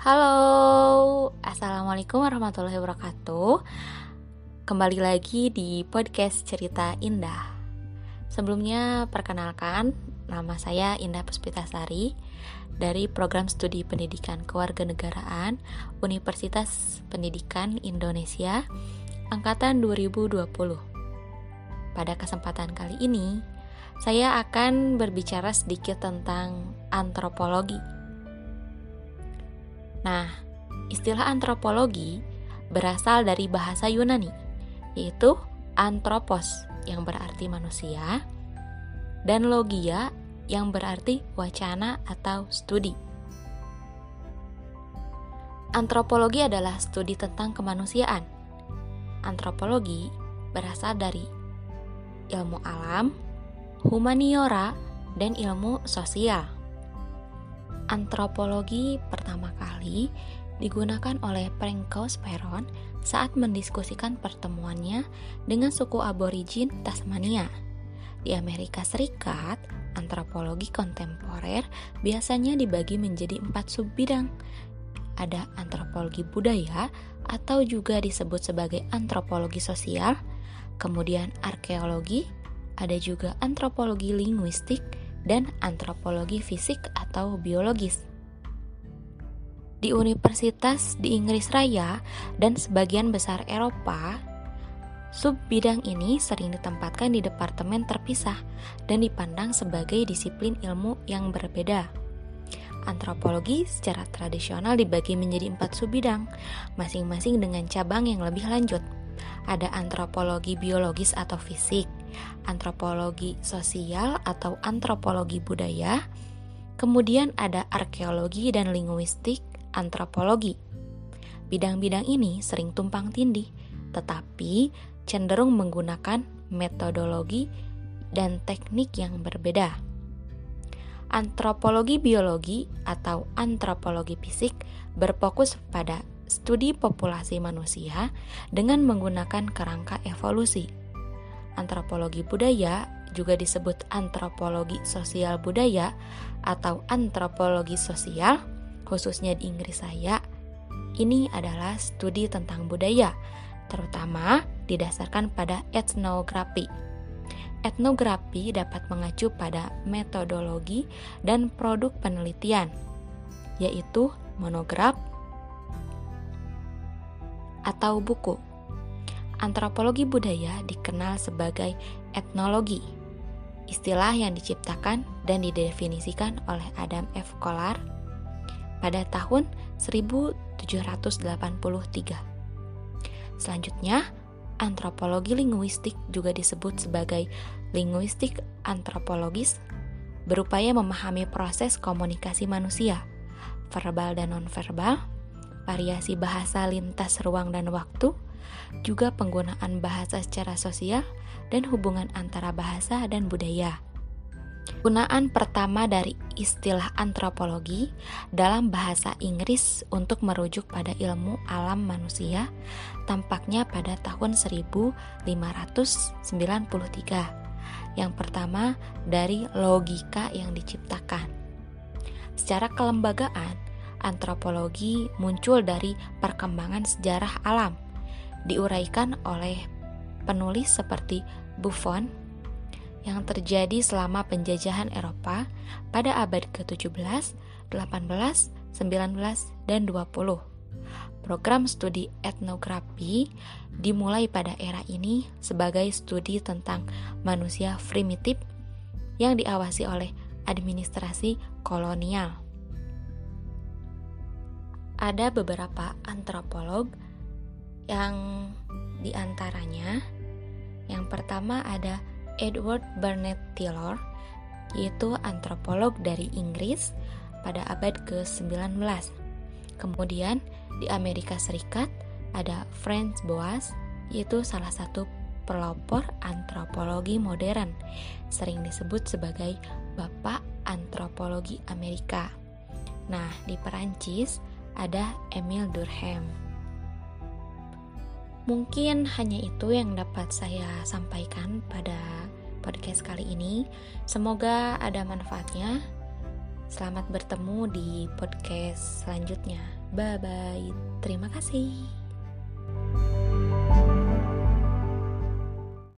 Halo, Assalamualaikum warahmatullahi wabarakatuh. Kembali lagi di podcast Cerita Indah. Sebelumnya perkenalkan, nama saya Indah Puspitasari Dari Program Studi Pendidikan Kewarganegaraan Universitas Pendidikan Indonesia Angkatan 2020 Pada kesempatan kali ini, saya akan berbicara sedikit tentang antropologi Nah, istilah antropologi berasal dari bahasa Yunani, yaitu anthropos yang berarti manusia dan logia yang berarti wacana atau studi. Antropologi adalah studi tentang kemanusiaan. Antropologi berasal dari ilmu alam, humaniora, dan ilmu sosial antropologi pertama kali digunakan oleh Prenkaus Peron saat mendiskusikan pertemuannya dengan suku aborigin Tasmania. Di Amerika Serikat, antropologi kontemporer biasanya dibagi menjadi empat subbidang. Ada antropologi budaya atau juga disebut sebagai antropologi sosial, kemudian arkeologi, ada juga antropologi linguistik, dan antropologi fisik atau biologis. Di universitas di Inggris Raya dan sebagian besar Eropa, sub bidang ini sering ditempatkan di departemen terpisah dan dipandang sebagai disiplin ilmu yang berbeda. Antropologi secara tradisional dibagi menjadi empat sub bidang, masing-masing dengan cabang yang lebih lanjut. Ada antropologi biologis atau fisik, antropologi sosial atau antropologi budaya, kemudian ada arkeologi dan linguistik antropologi. Bidang-bidang ini sering tumpang tindih, tetapi cenderung menggunakan metodologi dan teknik yang berbeda. Antropologi biologi atau antropologi fisik berfokus pada studi populasi manusia dengan menggunakan kerangka evolusi antropologi budaya juga disebut antropologi sosial budaya atau antropologi sosial, khususnya di Inggris saya. Ini adalah studi tentang budaya, terutama didasarkan pada etnografi. Etnografi dapat mengacu pada metodologi dan produk penelitian, yaitu monograf atau buku antropologi budaya dikenal sebagai etnologi, istilah yang diciptakan dan didefinisikan oleh Adam F. Kolar pada tahun 1783. Selanjutnya, antropologi linguistik juga disebut sebagai linguistik antropologis, berupaya memahami proses komunikasi manusia, verbal dan nonverbal, variasi bahasa lintas ruang dan waktu, juga penggunaan bahasa secara sosial, dan hubungan antara bahasa dan budaya. Penggunaan pertama dari istilah antropologi dalam bahasa Inggris untuk merujuk pada ilmu alam manusia tampaknya pada tahun 1593. Yang pertama dari logika yang diciptakan. Secara kelembagaan, antropologi muncul dari perkembangan sejarah alam diuraikan oleh penulis seperti Buffon yang terjadi selama penjajahan Eropa pada abad ke-17, 18, 19, dan 20. Program studi etnografi dimulai pada era ini sebagai studi tentang manusia primitif yang diawasi oleh administrasi kolonial. Ada beberapa antropolog yang di antaranya yang pertama ada Edward Burnett Taylor yaitu antropolog dari Inggris pada abad ke-19. Kemudian di Amerika Serikat ada Franz Boas yaitu salah satu pelopor antropologi modern, sering disebut sebagai Bapak Antropologi Amerika. Nah, di Perancis ada Emile Durkheim. Mungkin hanya itu yang dapat saya sampaikan pada podcast kali ini. Semoga ada manfaatnya. Selamat bertemu di podcast selanjutnya. Bye bye. Terima kasih.